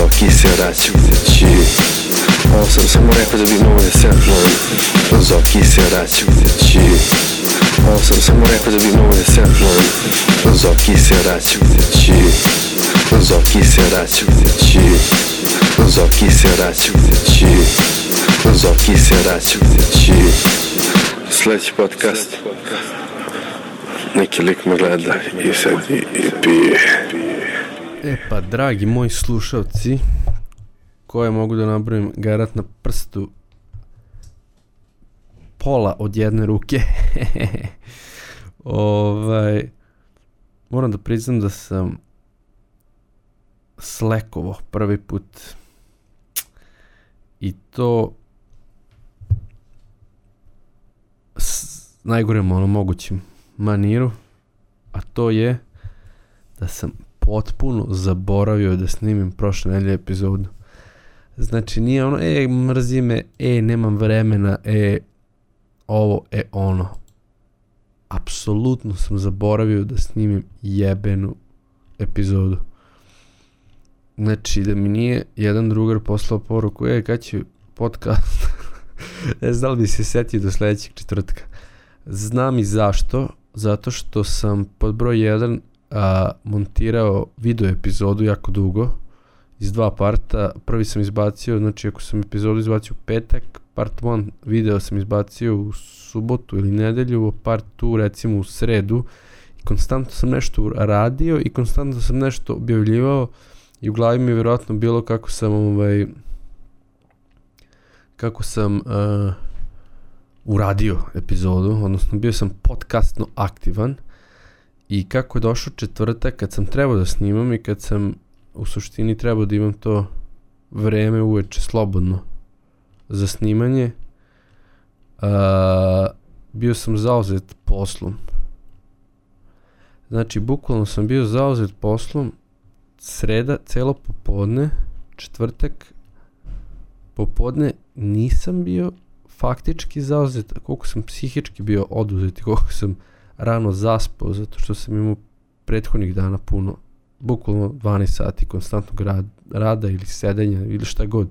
Zoki se vraćajući Ovo sam samo rekao da bi mogo da se Zoki se vraćajući Ovo sam samo rekao da bi mogo da se Zoki se vraćajući Zoki se vraćajući Zoki se vraćajući Zoki se vraćajući Sledeći podcast. Neki lik me gleda i sad i, i pije. E pa, dragi moji slušalci, koje mogu da nabrojim garat na prstu pola od jedne ruke. ovaj, moram da priznam da sam slekovo prvi put i to s najgorem ono mogućim maniru, a to je da sam potpuno zaboravio da snimim prošle nedelje epizodu. Znači nije ono, e, mrzi me, e, nemam vremena, e, ovo, e, ono. Apsolutno sam zaboravio da snimim jebenu epizodu. Znači da mi nije jedan drugar poslao poruku, e, kad će podcast? ne znam bi se setio do sledećeg četvrtka. Znam i zašto, zato što sam pod broj 1 a, montirao video epizodu jako dugo iz dva parta. Prvi sam izbacio, znači ako sam epizodu izbacio petak, part 1 video sam izbacio u subotu ili nedelju, part 2 recimo u sredu i konstantno sam nešto radio i konstantno sam nešto objavljivao i u glavi mi je vjerojatno bilo kako sam ovaj kako sam uh, uradio epizodu, odnosno bio sam podcastno aktivan i kako je došao četvrtak kad sam trebao da snimam i kad sam u suštini trebao da imam to vreme uveče slobodno za snimanje, a, bio sam zauzet poslom. Znači, bukvalno sam bio zauzet poslom sreda, celo popodne, četvrtak, popodne nisam bio faktički zauzet, koliko sam psihički bio oduzet koliko sam rano zaspao, zato što sam imao prethodnih dana puno, bukvalno 12 sati konstantnog rad, rada ili sedenja ili šta god.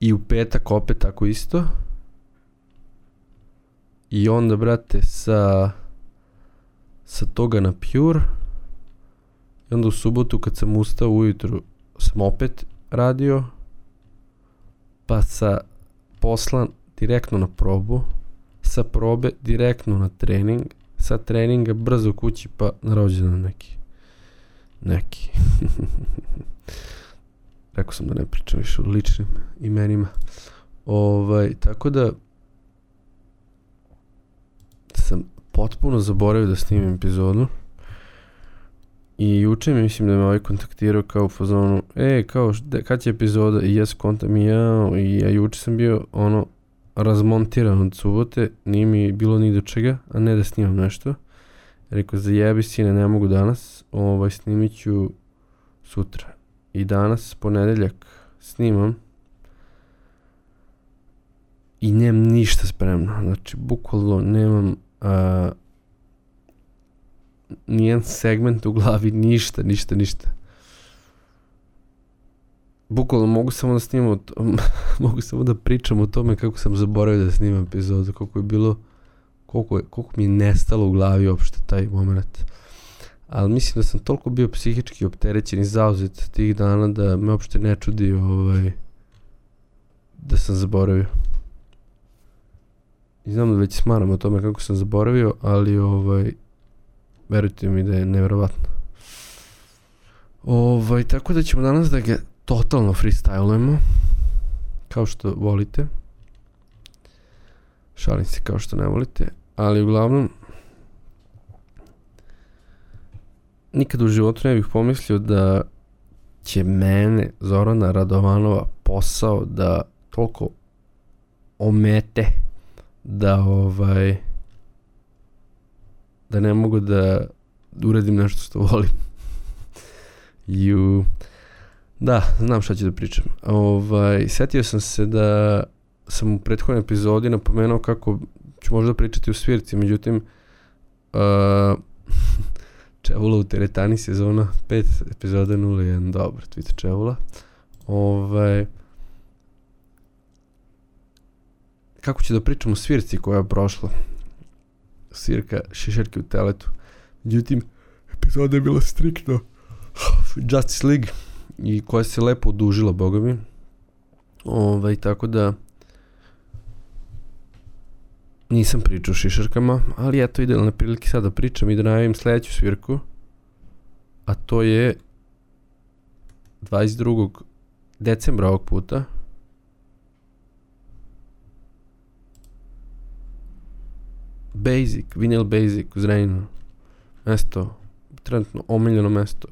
I u petak opet tako isto. I onda, brate, sa, sa toga na Pure. I onda u subotu kad sam ustao ujutru sam opet radio. Pa sa poslan direktno na probu, sa probe direktno na trening, sa treninga brzo kući pa na rođendan neki. Neki. Rekao sam da ne pričam više o ličnim imenima. Ovaj, tako da sam potpuno zaboravio da snimim epizodu. I juče mi mislim da me ovaj kontaktirao kao u fazonu, e, kao, de, kad će epizoda? I jes kontam i ja, i ja juče sam bio, ono, razmontiran od subote, nije mi bilo ni do čega, a ne da snimam nešto. Rekao, zajebi sine, ne mogu danas, ovaj, snimit ću sutra. I danas, ponedeljak, snimam i nemam ništa spremno. Znači, bukvalno nemam a, nijedan segment u glavi, ništa, ništa, ništa. Bukvalno mogu samo da snimam, mogu samo da pričam o tome kako sam zaboravio da snimam epizodu, koliko je bilo, koliko, je, koliko mi je nestalo u glavi uopšte taj moment. Ali mislim da sam toliko bio psihički opterećen i zauzet tih dana da me uopšte ne čudi ovaj, da sam zaboravio. I znam da već smaram o tome kako sam zaboravio, ali ovaj, verujte mi da je nevjerovatno. Ovaj, tako da ćemo danas da ga totalno freestylujemo, kao što volite. Šalim se kao što ne volite, ali uglavnom nikad u životu ne bih pomislio da će mene, Zorana Radovanova, posao da toliko omete da ovaj da ne mogu da uradim nešto što volim. Ju... Da, znam šta ću da pričam. Ovaj, setio sam se da sam u prethodnoj epizodi napomenuo kako ću možda pričati u svirci, međutim uh, Čevula u teretani sezona 5 epizoda 01. Dobro, Twitter Čevula. Ovaj... Kako će da pričam o svirci koja je prošla? Svirka Šišerke u teletu. Međutim, epizoda je bila striktno Justice League i koja se lepo odužila, boga mi. Ovaj, tako da nisam pričao o šišarkama, ali eto idealne prilike sada da pričam i da najavim sledeću svirku, a to je 22. decembra ovog puta. Basic, Vinyl Basic u Zrenjinu. Mesto, trenutno omiljeno mesto,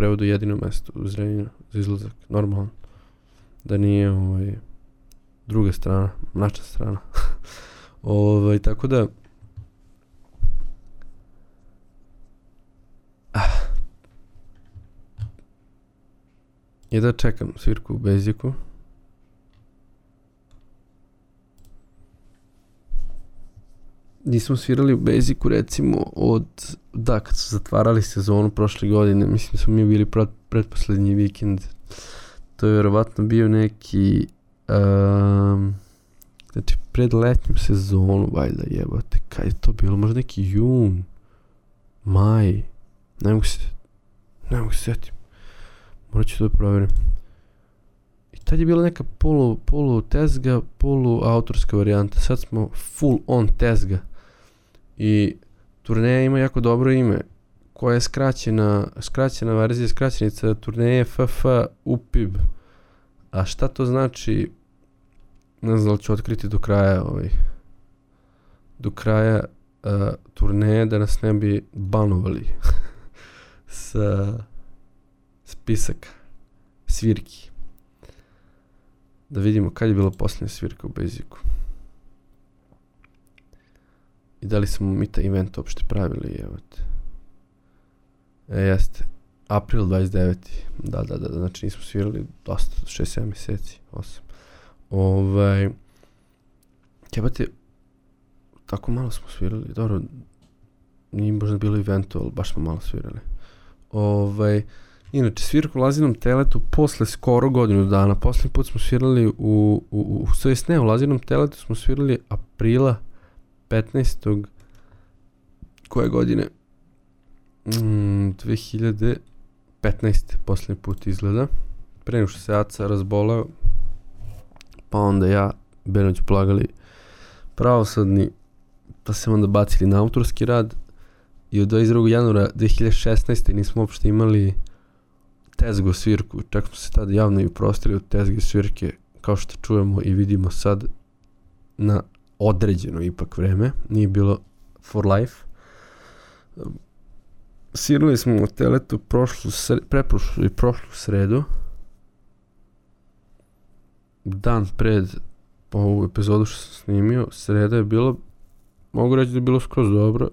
prevodu jedino mesto u Zrenjinu za izlazak, normalno. Da nije ovaj, druga strana, naša strana. Ovaj, tako da... Ah. Da čekam svirku u Beziku. Nismo svirali u Beziku recimo od, da, kad su zatvarali sezonu prošle godine, mislim da smo mi bili pred, predposlednji vikend. To je verovatno bio neki um, Znači, pred letnjim sezonu, valjda jebate, kad je to bilo? Možda neki jun, maj, ne mogu se, ne mogu se setim. Morat ću to da provjerim. I tad je bila neka polu, polu tezga, polu autorska varijanta. Sad smo full on tezga. I turneja ima jako dobro ime koja je skraćena, skraćena verzija, skraćenica turneje FF UPIB. A šta to znači? ne znam da li ću otkriti do kraja ovaj, do kraja uh, turneje da nas ne bi banovali sa spisaka svirki. Da vidimo kad je bila posljednja svirka u Basicu. I da li smo mi taj event uopšte pravili, evo te. E, jeste. April 29. Da, da, da, znači nismo svirali dosta, 6-7 meseci, 8. Ovaj, jebate, tako malo smo svirali, dobro, nije možda bilo eventu, ali baš smo malo svirali. Ovaj, inače, svirku u Lazinom teletu posle skoro godinu dana, poslednji put smo svirali u, u, u, u ne, u Lazinom teletu smo svirali aprila 15. koje godine? Mm, 2015. poslednji put izgleda. Pre nego što se Aca razbolao, pa onda ja, Benoć plagali pravosodni, pa se onda bacili na autorski rad i od 22. januara 2016. nismo uopšte imali tezgo svirku, čak smo se tada javno i uprostili od tezge svirke, kao što čujemo i vidimo sad na određeno ipak vreme, nije bilo for life. Svirali smo u teletu prošlu, sre, preprošlu i prošlu sredu, dan pred ovu epizodu što sam snimio, sreda je bilo, mogu reći da je bilo skroz dobro,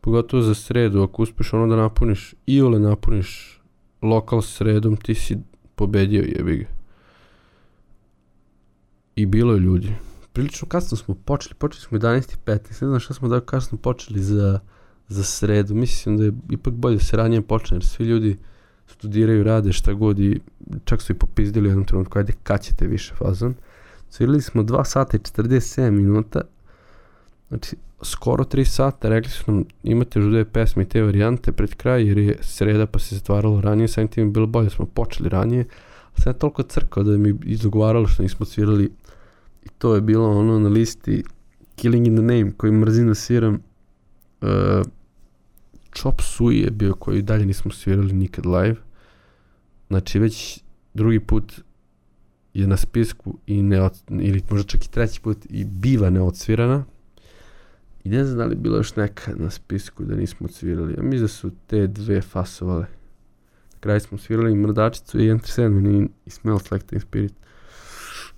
pogotovo za sredu, ako uspeš ono da napuniš, i ole napuniš lokal sredom, ti si pobedio jebi ga. I bilo je ljudi. Prilično kasno smo počeli, počeli smo 11.15, ne znam šta smo da kasno počeli za, za sredu, mislim da je ipak bolje da se ranije počne, jer svi ljudi studiraju, rade šta god i čak su i popizdili u jednom trenutku, ajde kad ćete više fazon. Svirali smo 2 sata i 47 minuta, znači skoro 3 sata, rekli su nam imate dve pesme i te varijante pred kraj jer je sreda pa se zatvaralo ranije, samim tim je bilo bolje, smo počeli ranije, a sad je toliko crkao da mi izdogovaralo što nismo svirali i to je bilo ono na listi Killing in the Name koji mrzim da sviram uh, Chop Suey je bio koji dalje nismo svirali nikad live. Znači već drugi put je na spisku i ne od, ili možda čak i treći put i biva neodsvirana. I ne znam da li bilo još neka na spisku da nismo odsvirali. Ja mislim da su te dve fasovale. Na kraju smo svirali Mrdačicu i Enter Sandman i Smells Like Teen Spirit.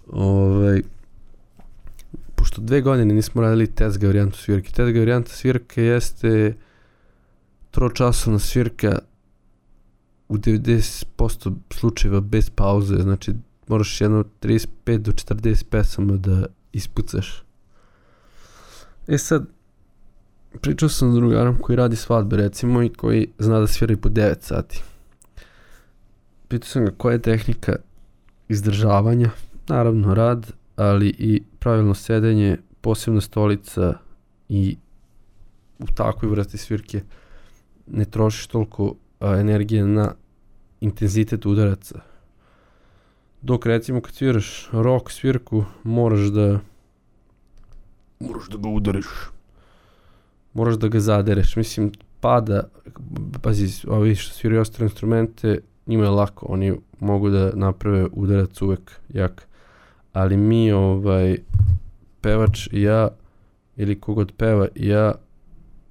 Ovaj, pošto dve godine nismo radili tezga varijantu svirke. Tezga varijanta svirke jeste tročasovna svirka u 90% slučajeva bez pauze, znači moraš jedno 35 do 40 pesama da ispucaš. E sad, pričao sam s drugarom koji radi svadbe recimo i koji zna da svira i po 9 sati. Pitao sam ga koja je tehnika izdržavanja, naravno rad, ali i pravilno sedenje, posebna stolica i u takvoj vrsti svirke ne trošiš toliko a, energije na intenzitet udaraca. Dok recimo kad sviraš rock svirku, moraš da moraš da ga udariš. Moraš da ga zadereš. Mislim, pada, pazi, ovi što sviraju ostale instrumente, njima je lako, oni mogu da naprave udarac uvek jak. Ali mi, ovaj, pevač i ja, ili kogod peva i ja,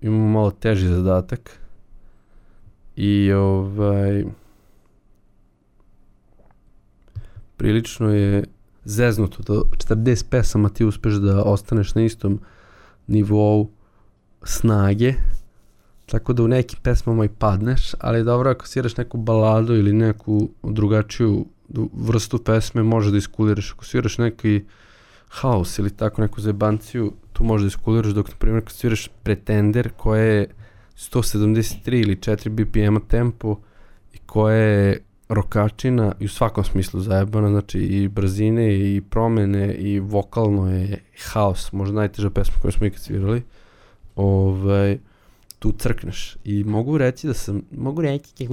imamo malo teži zadatak. I ovaj, prilično je zeznuto da 40 pesama ti uspeš da ostaneš na istom nivou snage, tako da u nekim pesmama i padneš, ali dobro ako sviraš neku baladu ili neku drugačiju vrstu pesme može da iskuliraš. Ako sviraš neki haos ili tako neku zebanciju, tu možeš da iskuliraš, dok na primjer kad sviraš Pretender koja je 173 ili 4 BPM tempo i koja je rokačina i u svakom smislu zajebana, znači i brzine i promene i vokalno je haos, možda najteža pesma koju smo ikad svirali. Ovaj, tu crkneš i mogu reći da sam, mogu reći,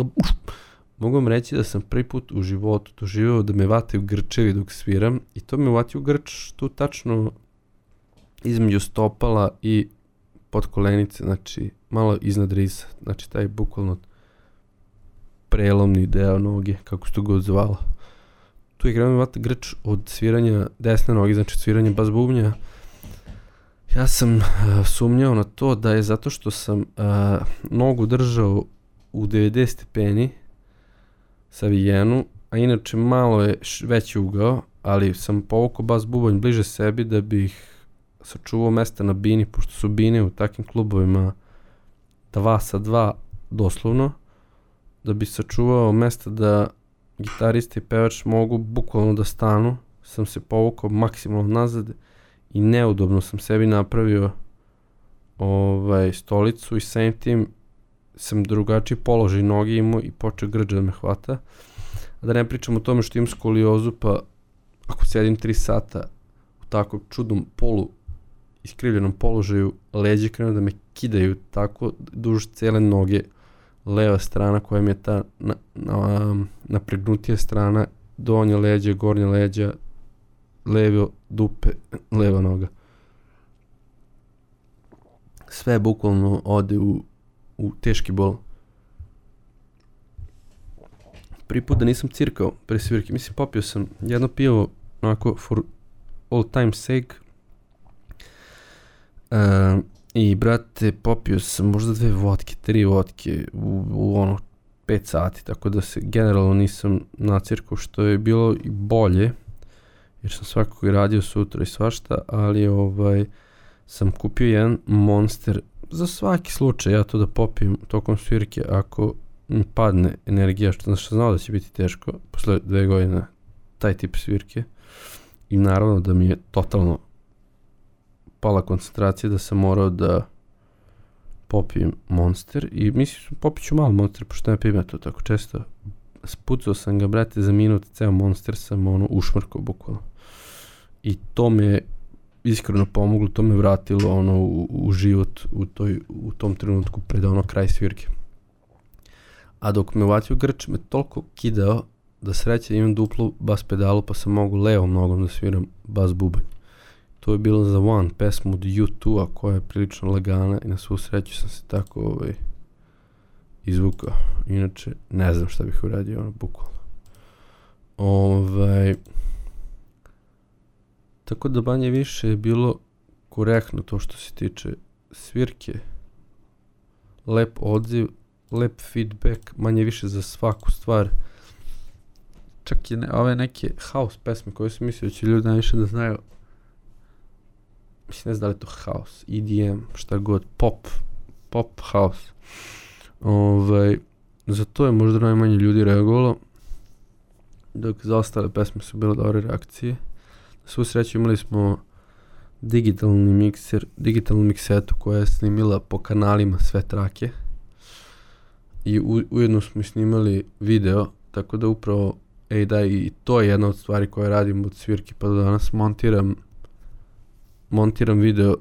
mogu vam reći da sam prvi put u životu doživao da me vataju grčevi dok sviram i to me vatio grč tu tačno između stopala i pod kolenice, znači malo iznad risa, znači taj bukvalno prelomni deo noge, kako se to god zvala. Tu je krenuo vata grč od sviranja desne noge, znači sviranja bas bubnja. Ja sam uh, sumnjao na to da je zato što sam uh, nogu držao u 90 stepeni sa vijenu, a inače malo je veći ugao, ali sam povukao bas bubanj bliže sebi da bih sačuvao mesta na bini, pošto su bine u takvim klubovima dva sa dva doslovno, da bi sačuvao mesta da gitarista i pevač mogu bukvalno da stanu, sam se povukao maksimalno nazad i neudobno sam sebi napravio ovaj, stolicu i samim tim sam drugačiji položaj noge imao i počeo grđa da me hvata. A da ne pričam o tome što imam skoliozu, pa ako sedim 3 sata u takvom čudnom polu iskrivljenom položaju, leđe krenu da me kidaju tako duž cele noge, leva strana koja mi je ta na, na, napregnutija strana, donje leđe, gornje leđa, levo dupe, leva noga. Sve bukvalno ode u, u teški bol. Prvi put da nisam cirkao pre svirke, mislim popio sam jedno pivo onako for all time sake, Uh, I, brate, popio sam možda dve vodke, tri vodke u, u ono 5 sati, tako da se generalno nisam na cirku, što je bilo i bolje, jer sam svakako i radio sutra i svašta, ali ovaj, sam kupio jedan monster za svaki slučaj, ja to da popijem tokom svirke, ako mi padne energija, što znači znao da će biti teško posle dve godine taj tip svirke i naravno da mi je totalno pala koncentracija da sam morao da popijem Monster i mislim popit ću malo Monster pošto ne pijem to tako često. Spucao sam ga, brate, za minut, ceo Monster sam ono ušmrkao bukvalno. I to me iskreno pomoglo, to me vratilo ono u, u život u, toj, u tom trenutku pred ono kraj svirke. A dok me uvatio grč, me toliko kidao da sreće imam duplu bas pedalu pa sam mogu levom nogom da sviram bas bubanj. To je bilo za One, pesmu od U2-a koja je prilično lagana i na svu sreću sam se tako ovaj, izvukao. Inače, ne znam šta bih uradio, ono, bukvalno. Ovaj, tako da banje više je bilo korektno to što se tiče svirke, lep odziv, lep feedback, manje više za svaku stvar. Čak i ne, ove neke house pesme koje sam mislio da će ljudi najviše da znaju, mislim ne znam da li to house, EDM, šta god, pop, pop house. Ovaj, za to je možda najmanje ljudi reagovalo, dok za ostale pesme su bile dobre reakcije. Svu sreću imali smo digitalni mikser, digitalnu miksetu koja je snimila po kanalima sve trake. I u, ujedno smo snimali video, tako da upravo ej da i to je jedna od stvari koje radim od svirke pa do danas montiram montiram video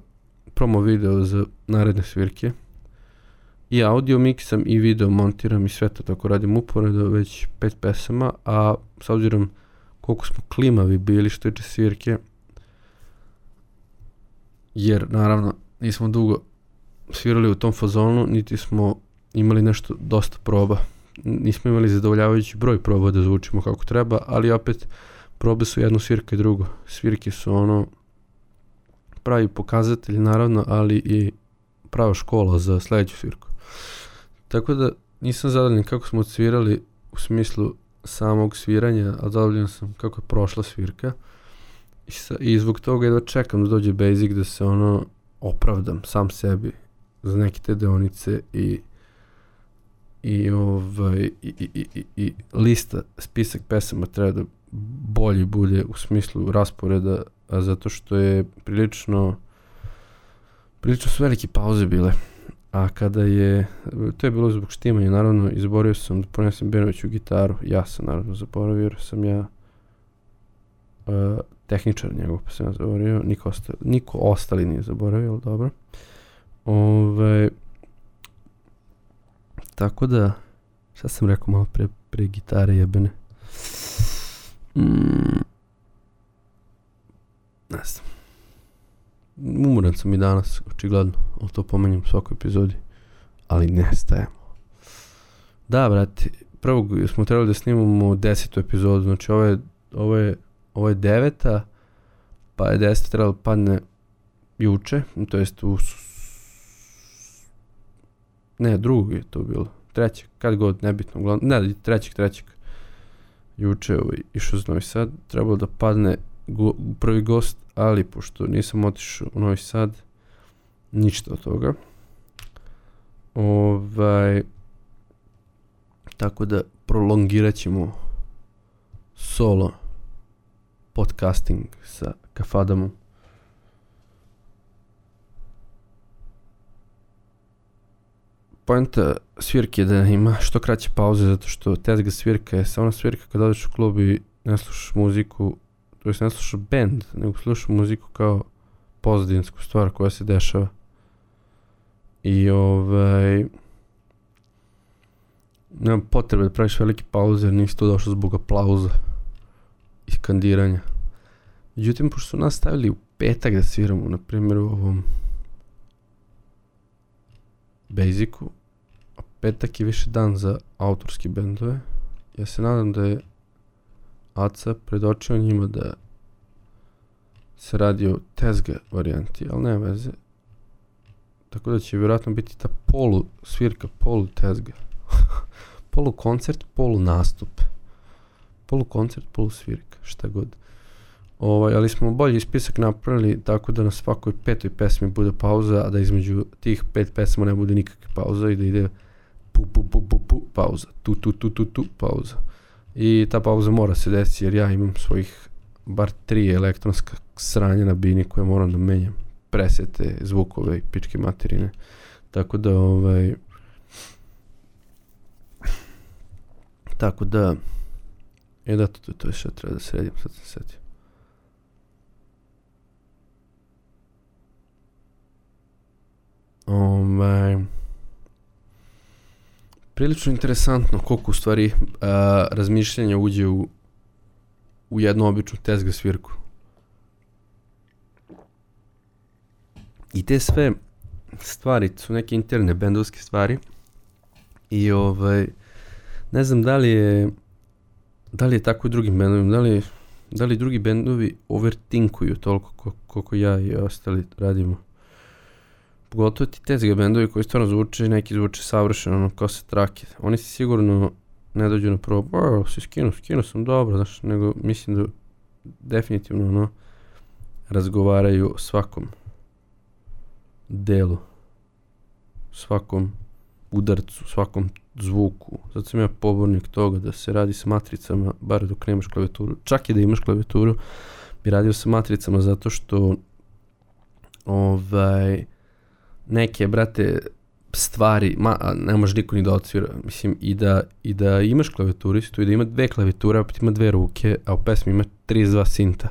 promo video za naredne svirke. I audio miksam i video montiram i sve to tako radim uporedo već pet pesama a s obzirom koliko smo klimavi bili što tiče svirke. Jer naravno nismo dugo svirali u tom fazonu niti smo imali nešto dosta proba. Nismo imali zadovoljavajući broj proba da zvučimo kako treba ali opet probe su jedno svirka i drugo. Svirke su ono pravi pokazatelj naravno ali i prava škola za sledeću svirku. Tako da nisam zadovoljan kako smo odsvirali u smislu samog sviranja, a zadovoljan sam kako je prošla svirka. I, sa, i zbog toga jedva čekam da dođe Basic da se ono opravdam sam sebi za neke te deonice i i ovaj i, i, i, i lista spisak pesama treba da bolji bude u smislu rasporeda a zato što je prilično prilično su velike pauze bile A kada je, to je bilo zbog štimanja, naravno, izborio sam da ponesem Benoviću gitaru, ja sam naravno zaboravio, jer sam ja uh, tehničar njegov, pa sam ja zaboravio, niko, ostali, niko ostali nije zaboravio, ali dobro. Ove, tako da, šta sam rekao malo pre, pre gitare jebene? Mm, ne znam umoran sam i danas, očigledno, o to pomenjam u svakoj epizodi, ali nestajemo. Da, brate, prvog smo trebali da snimamo desetu epizodu, znači ovo je, ovo je, ovo je deveta, pa je deseta trebalo da padne juče, to jest u ne, drugog je to bilo, trećeg, kad god, nebitno, uglavnom, ne, trećeg, trećeg, juče ovaj, išao za Novi Sad, trebalo da padne go, prvi gost, ali pošto nisam otišao u Novi Sad, ništa od toga. Ovaj, tako da prolongirat ćemo solo podcasting sa Kafadamom. Poenta svirke je da ima što kraće pauze zato što tezga svirka je samo svirka kad odeš u klub i ne slušaš muziku to jest ne slušaš band, nego slušaš muziku kao pozadinsku stvar koja se dešava. I ovaj nema potrebe da praviš velike pauze jer nisi tu došao zbog aplauza i skandiranja. Međutim, pošto su nas stavili u petak da sviramo, na primjer u ovom Basicu, a petak je više dan za autorski bendove, ja se nadam da je Aca predočio njima da se radi o tezga varijanti, ali nema veze. Tako da će vjerojatno biti ta polu svirka, polu tezga. polu koncert, polu nastup. Polu koncert, polu svirka, šta god. Ovaj, ali smo bolji spisak napravili tako da na svakoj petoj pesmi bude pauza, a da između tih pet pesma ne bude nikakve pauza i da ide pu pu pu pu pu pauza, tu tu tu tu tu pauza. I ta pauza mora se desiti jer ja imam svojih bar tri elektronska sranja na bini koje moram da menjam. Presete, zvukove i pičke materine. Tako da, ovaj... Tako da... E da, to, to je što treba da sredim, sad sam setio. Ovaj prilično interesantno koliko u stvari a, razmišljanja uđe u, u jednu običnu tezga svirku. I te sve stvari su neke interne bendovske stvari i ovaj ne znam da li je da li je tako i drugim bendovima, da li, da li drugi bendovi overtinkuju toliko koliko ja i ostali radimo pogotovo ti tezga bendovi koji stvarno zvuče, neki zvuče savršeno, ono, kao se trake. Oni si sigurno ne dođu na probu, o, se skinu, skinu sam dobro, znaš, nego mislim da definitivno, ono, razgovaraju o svakom delu, svakom udarcu, svakom zvuku. Zato sam ja pobornik toga da se radi sa matricama, bar dok nemaš klavijaturu. Čak i da imaš klavijaturu, bi radio sa matricama zato što ovaj, neke, brate, stvari, ma, ne može niko ni da odsvira, mislim, i da, i da imaš klavijaturistu i da ima dve klavijature, opet ima dve ruke, a u pesmi ima 32 sinta.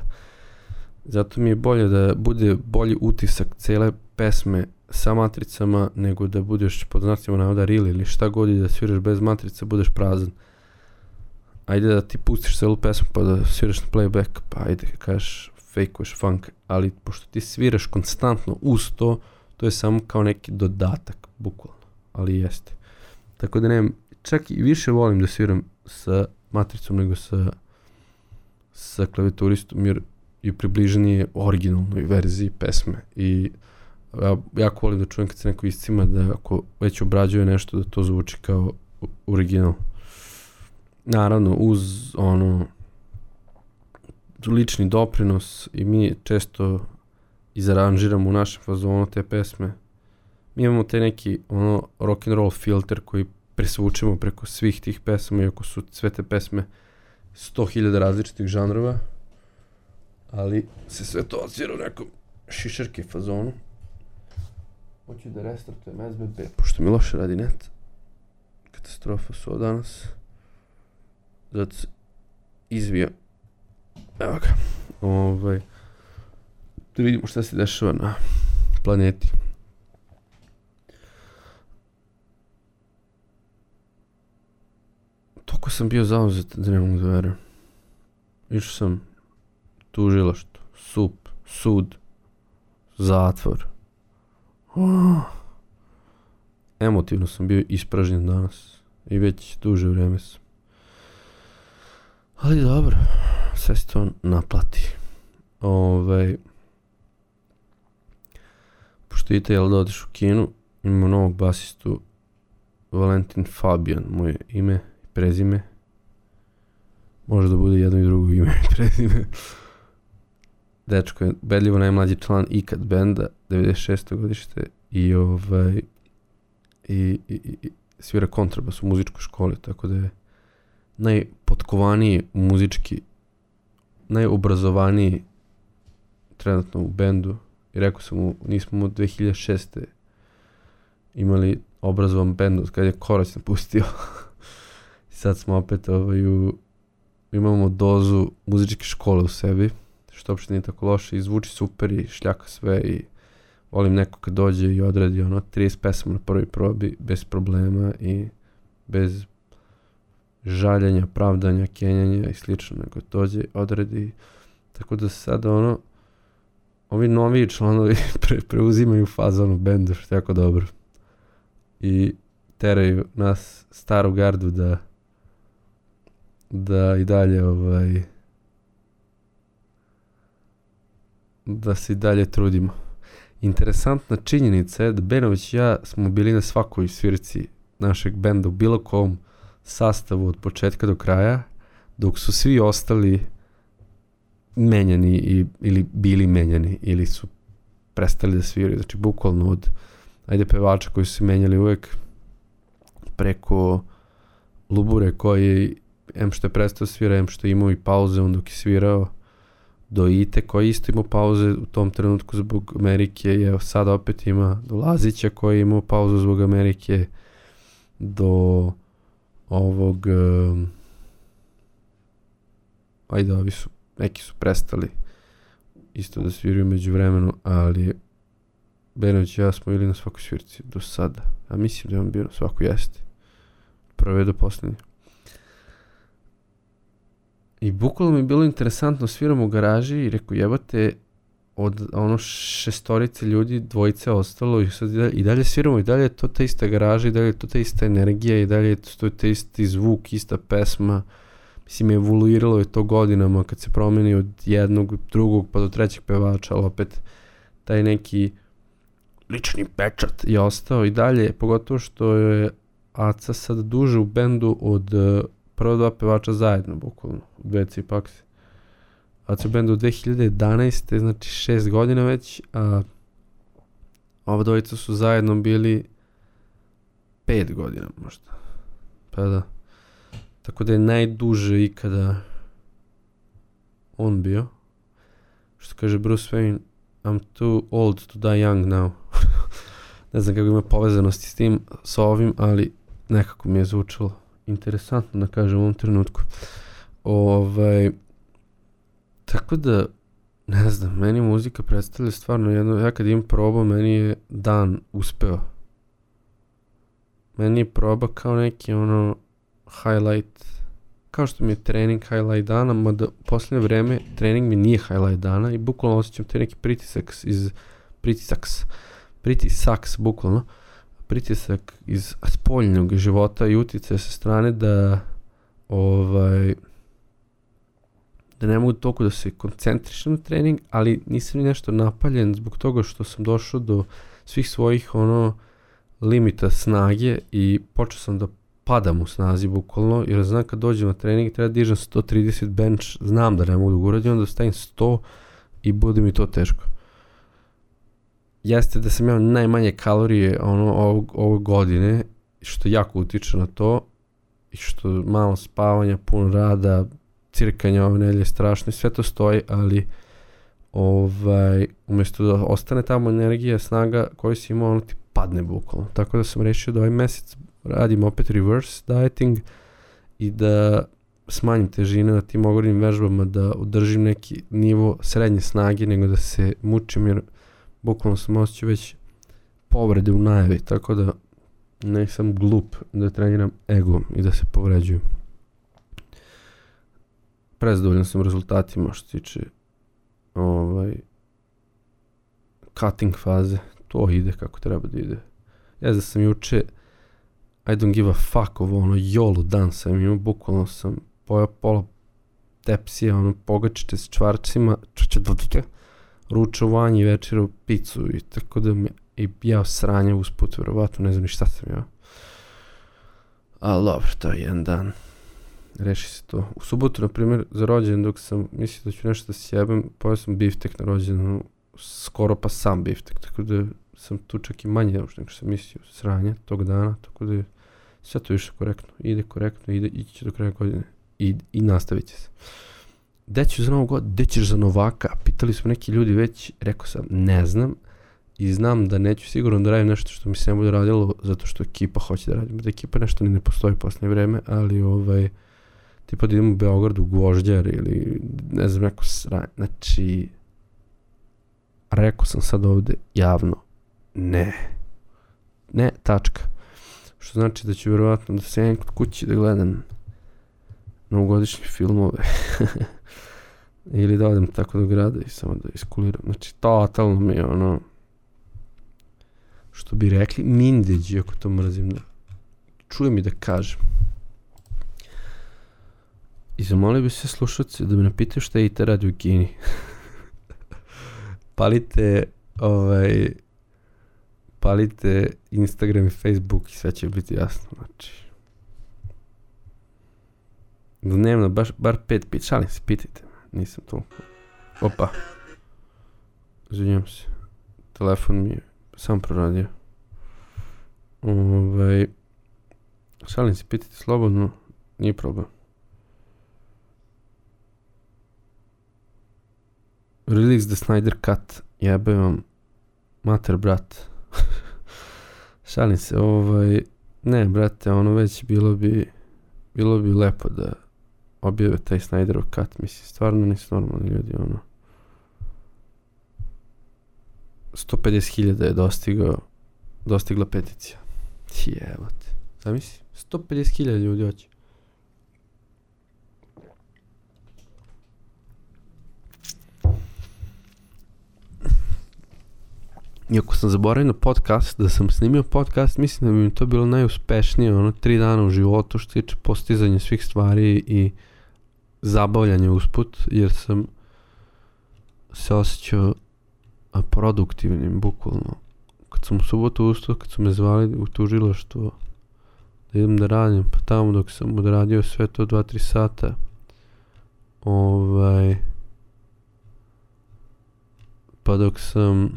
Zato mi je bolje da bude bolji utisak cele pesme sa matricama, nego da budeš pod znacima navoda real ili šta god i da sviraš bez matrica, budeš prazan. Ajde da ti pustiš celu pesmu pa da sviraš na playback, pa ajde kažeš fejkuješ funk, ali pošto ti sviraš konstantno uz to, to je samo kao neki dodatak, bukvalno, ali jeste. Tako da nemam, čak i više volim da sviram sa matricom nego sa sa klavijaturistom, jer je približenije originalnoj verziji pesme i ja jako volim da čujem kad se neko iscima da ako već obrađuje nešto da to zvuči kao original. Naravno uz ono lični doprinos i mi često izaranžiramo u našem fazonu te pesme. Mi imamo te neki ono rock and roll filter koji presvučemo preko svih tih pesama iako su sve te pesme 100.000 različitih žanrova ali se sve to odsvira u nekom šišarke fazonu. Hoću da restartujem SBB, pošto mi loše radi net. Katastrofa su ovo danas. Zato se izvija. Evo ga. Ovaj, da vidimo šta se dešava na planeti. Toko sam bio zauzet da ne mogu da verujem. Išao sam tužilaštvo, sup, sud, zatvor. Oh. Emotivno sam bio ispražnjen danas i već duže vreme sam. Ali dobro, sve se to naplati. Ovaj, pošto idete, jel da odeš u kinu, imamo novog basistu, Valentin Fabian, moje ime prezime. Može da bude jedno i drugo ime i prezime. Dečko je bedljivo najmlađi član ikad benda, 96. godište i ovaj i, i, i svira kontrabas u muzičkoj školi, tako da je najpotkovaniji muzički, najobrazovaniji trenutno u bendu i rekao sam mu, nismo mu 2006. imali obrazovan bend od kada je Korać napustio. Sad smo opet ovaj, u, imamo dozu muzičke škole u sebi, što uopšte nije tako loše i zvuči super i šljaka sve i volim neko kad dođe i odradi ono 30 pesama na prvoj probi bez problema i bez žaljenja, pravdanja, kenjanja i slično, nego dođe, odradi tako da sada ono ovi novi članovi pre, preuzimaju fazon u bendu, što je jako dobro. I teraju nas, staru gardu, da da i dalje ovaj da se i dalje trudimo. Interesantna činjenica je da Benović i ja smo bili na svakoj svirci našeg benda u bilo kom sastavu od početka do kraja, dok su svi ostali menjani i, ili bili menjani ili su prestali da sviraju. Znači, bukvalno od ajde pevača koji su se menjali uvek preko Lubure koji em što je prestao svira, em što je imao i pauze on dok je svirao do Ite koji isto imao pauze u tom trenutku zbog Amerike i evo opet ima do Lazića koji je imao pauzu zbog Amerike do ovog um, ajde ovi su neki su prestali isto da sviraju među vremenu ali Benović i ja smo bili na svakoj svirci do sada a mislim da je on bio na svakoj jeste prve do poslednje I bukvalno mi je bilo interesantno, sviram u garaži i rekao jebate, od ono šestorice ljudi, dvojice ostalo i sad i dalje, i dalje sviramo i dalje je to ta ista garaža i dalje je to ta ista energija i dalje je to ta isti zvuk, ista pesma. Mislim, evoluiralo je to godinama kad se promeni od jednog, drugog pa do trećeg pevača, ali opet taj neki lični pečat je ostao i dalje, pogotovo što je Aca sad duže u bendu od prva dva pevača zajedno, bukvalno, u Dveci i Paksi. AC Band u 2011. znači šest godina već, a ova dvojica su zajedno bili pet godina možda. Pa da. Tako da je najduže ikada on bio. Što kaže Bruce Wayne, I'm too old to die young now. ne znam kako ima povezanosti s tim, s ovim, ali nekako mi je zvučalo interesantno da kažem u ovom trenutku. Ovaj, tako da, ne znam, meni muzika predstavlja stvarno jedno, ja kad imam probu, meni je dan uspeo. Meni je proba kao neki ono highlight, kao što mi je trening highlight dana, mada u posljednje vreme trening mi nije highlight dana i bukvalno osjećam te neki pritisak iz, pritisaks, pritisaks bukvalno, pritisak iz spoljnog života i utice sa strane da ovaj da ne mogu toliko da se koncentrišem na trening, ali nisam ni nešto napaljen zbog toga što sam došao do svih svojih ono limita snage i počeo sam da padam u snazi bukvalno, jer znam kad dođem na trening treba da dižem 130 bench, znam da ne mogu da uradim, onda stavim 100 i bude mi to teško. Jeste da sam imao najmanje kalorije ono ovog, ovog godine, što jako utiče na to, i što malo spavanja, puno rada, cirkanja ove nelje strašno i sve to stoji, ali ovaj, umjesto da ostane tamo energija, snaga koju si imao, ono ti padne bukvalno. Tako da sam rešio da ovaj mesec radim opet reverse dieting i da smanjim težine na tim ogromnim vežbama, da održim neki nivo srednje snage, nego da se mučim, jer bukvalno sam osjećao već povrede u najavi, tako da ne sam glup da treniram ego i da se povređujem prezadovoljan sam rezultatima što se tiče ovaj, cutting faze. To ide kako treba da ide. Ja da sam juče I don't give a fuck ovo ono jolo dan sam imao, bukvalno sam pojao pola tepsije, ono pogačite s čvarcima, ručovanje i večeru picu i tako da mi i ja sranje usput, verovatno ne znam ni šta sam ja. Ali dobro, to je jedan dan reši se to. U subotu, na primjer, za rođen, dok sam mislio da ću nešto da sjebem, pojao sam biftek na rođenu, skoro pa sam biftek, tako da sam tu čak i manje nego što sam mislio sranje tog dana, tako da je sve to više korektno, ide korektno, ide, ići će do kraja godine i, i nastavit će se. Gde ću za novu godinu, gde ćeš za Novaka? Pitali su neki ljudi već, rekao sam, ne znam, i znam da neću sigurno da radim nešto što mi se ne bude radilo zato što ekipa hoće da radim. Da ekipa nešto ni ne postoji posle vreme, ali ovaj, tipa da idem u Beograd u Gvožđar ili ne znam neko sranje. Znači, rekao sam sad ovde javno, ne. Ne, tačka. Što znači da ću vjerovatno da se kod kući da gledam novogodišnje filmove. ili da odem tako do grada i samo da iskuliram. Znači, totalno mi je ono, što bi rekli, mindeđi, ako to mrzim da čujem i da kažem. I zamolio bi se slušalci da me napitaju šta je ITA radi u Kini. palite ovaj palite Instagram i Facebook i sve će biti jasno. Znači, dnevno, baš, bar pet pit, šalim se, pitajte. Nisam tu. Opa. Izvinjam se. Telefon mi je sam proradio. Ovaj, šalim se, pitajte slobodno, nije problem. Release the Snyder Cut. Jebe vam mater, brat. Šalim se, ovaj... Ne, brate, ono već bilo bi... Bilo bi lepo da objave taj Snyderov cut. Mislim, stvarno nisu normalni ljudi, ono. 150.000 je dostigao, dostigla peticija. Jebote. Zamisli, 150.000 ljudi hoće. Iako sam zaboravio na podcast, da sam snimio podcast, mislim da bi mi to bilo najuspešnije, ono, tri dana u životu što tiče postizanja svih stvari i zabavljanja usput, jer sam se osjećao produktivnim, bukvalno. Kad sam u subotu ustao, kad su me zvali u tužilaštvo da idem da radim, pa tamo dok sam odradio sve to 2-3 sata, ovaj, pa dok sam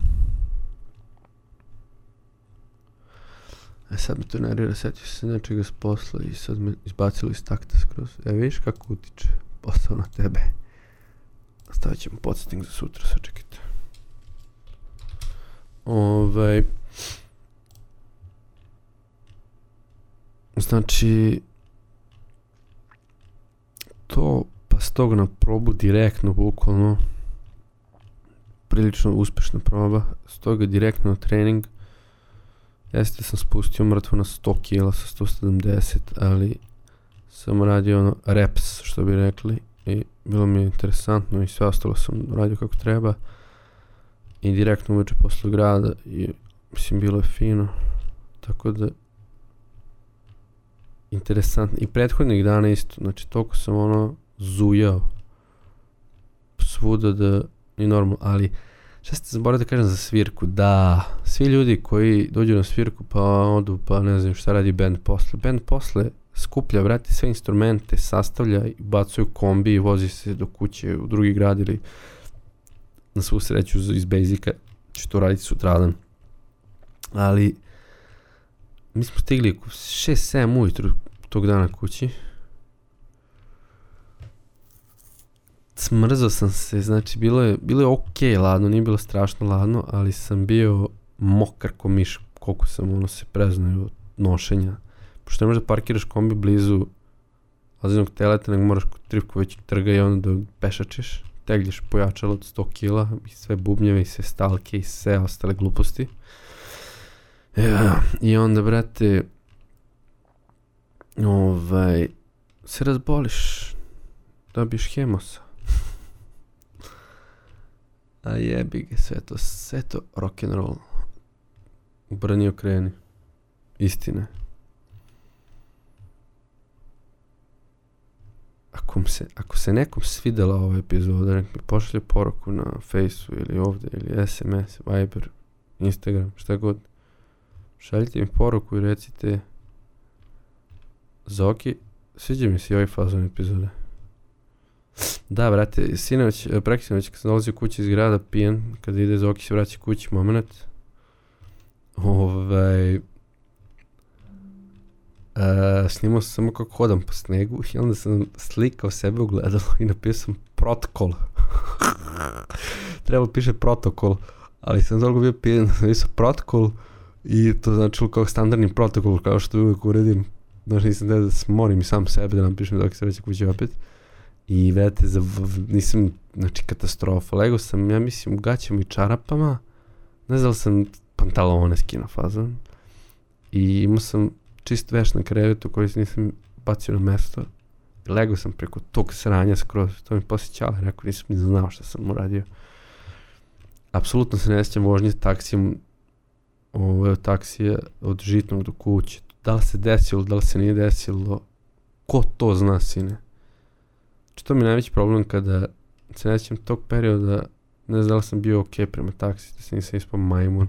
E sad me to nervira, setio se nečega s posla i sad me izbacilo iz takta skroz. E vidiš kako utiče posao na tebe. Stavit ćemo podsjetnik za sutra, sačekajte. Ovaj, znači, to pa s tog na probu direktno, bukvalno, prilično uspešna proba, s toga direktno na trening, jeste sam spustio mrtvo na 100 kila sa 170, ali sam radio ono reps, što bi rekli, i bilo mi je interesantno i sve ostalo sam radio kako treba. I direktno uveče posle grada i mislim bilo je fino. Tako da interesantno i prethodnih dana isto znači toliko sam ono zujao. Svuda da i normalno ali šta ste zaboravili da kažem za svirku da svi ljudi koji dođu na svirku pa odu pa ne znam šta radi band posle band posle skuplja, vrati sve instrumente, sastavlja i bacuje kombi i vozi se do kuće u drugi grad ili na svu sreću iz Basica ću to raditi sutradan. Ali mi smo stigli 6-7 ujutru tog dana kući. Smrzao sam se, znači bilo je, bilo je okay, ladno, nije bilo strašno ladno, ali sam bio mokar ko miš, koliko sam ono se preznao od nošenja pošto ne možeš da parkiraš kombi blizu lazinog teleta, nego moraš kod Trivković trga i onda da pešačiš, tegljiš pojačalo od 100 kila i sve bubnjeve i sve stalke i sve ostale gluposti. Ja, I onda, brate, ovaj, se razboliš, dobiješ hemosa. A jebi ga, sve to, sve to rock'n'roll. Brni okreni. Istine. ako, se, ako se nekom svidela ova epizoda, nek mi pošalje poruku na Faceu ili ovde, ili SMS, Viber, Instagram, šta god. Šaljite mi poruku i recite Zoki, sviđa mi se i ovaj fazon epizode. Da, brate, sinoć, eh, preksinoć, kad sam dolazio kući iz grada pijen, kada ide Zoki se vraća kući, moment, ovaj, Uh, snimao sam samo kako hodam po snegu i onda sam slikao sebe u gledalo i napisao protokol. Trebalo piše protokol, ali sam toliko bio pijen, napisao protokol i to značilo kao standardni protokol, kao što uvijek uredim. Znači nisam da smorim sam sebe da napišem dok se reći kući opet. I vedete, za, nisam, znači katastrofa. Lego sam, ja mislim, u gaćama i čarapama. Ne znam sam pantalone skino fazan. I imao sam čist veš na krevetu koji nisam bacio na mesto. Lego sam preko tog sranja skroz, to mi posjećalo, rekao nisam ni znao šta sam uradio. Apsolutno se ne sjećam vožnje taksijem, ovo je taksije od žitnog do kuće. Da li se desilo, da li se nije desilo, ko to zna, sine? Znači, to mi je najveći problem kada se ne sjećam tog perioda, ne znam da li sam bio ok prema taksi, da se nisam ispao majmun.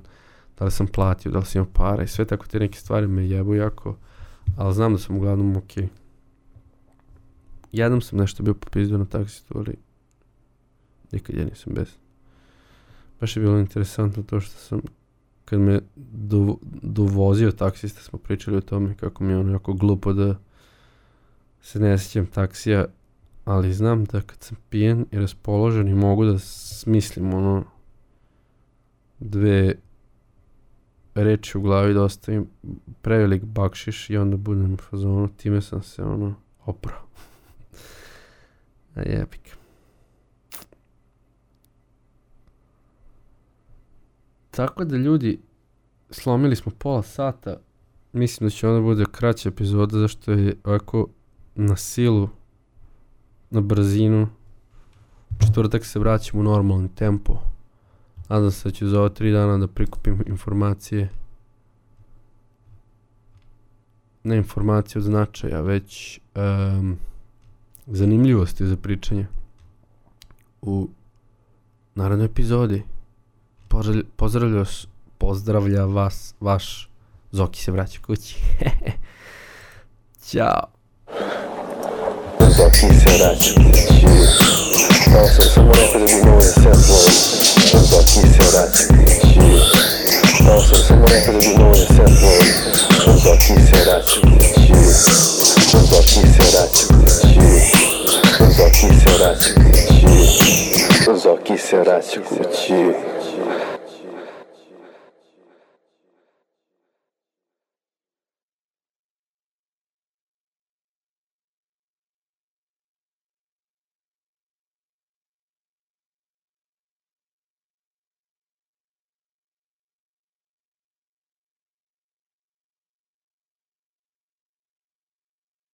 Da li sam platio, da li sam imao para i sve tako te neke stvari me jebu jako, ali znam da sam uglavnom ok. Jednom sam nešto bio popizdio na taksitu, ali nikad ja nisam bez. Baš je bilo interesantno to što sam, kad me do, dovozio taksista, smo pričali o tome kako mi je ono jako glupo da se ne sjećam taksija, ali znam da kad sam pijen i raspoložen i mogu da smislim ono dve reči u glavi da ostavim prevelik bakšiš i onda budem u fazonu, time sam se ono oprao. A jebik. Tako da ljudi, slomili smo pola sata, mislim da će onda bude kraća epizoda zašto je ovako na silu, na brzinu, četvrtak se vraćamo u normalni tempo. Nadam se da ću za ova tri dana da prikupim informacije. Ne informacije od značaja, već um, zanimljivosti za pričanje. U narednoj epizodi pozdravlja, pozdravlja vas, vaš Zoki se vraća kući. Ćao. Zoki se vraća kući. Malo sam samo rekao da bi mogo da se upload. Zoki se vraća kući Malo sam samo rekao da bi mogo da se upload Zoki se vraća kući Zoki se vraća kući Zoki se vraća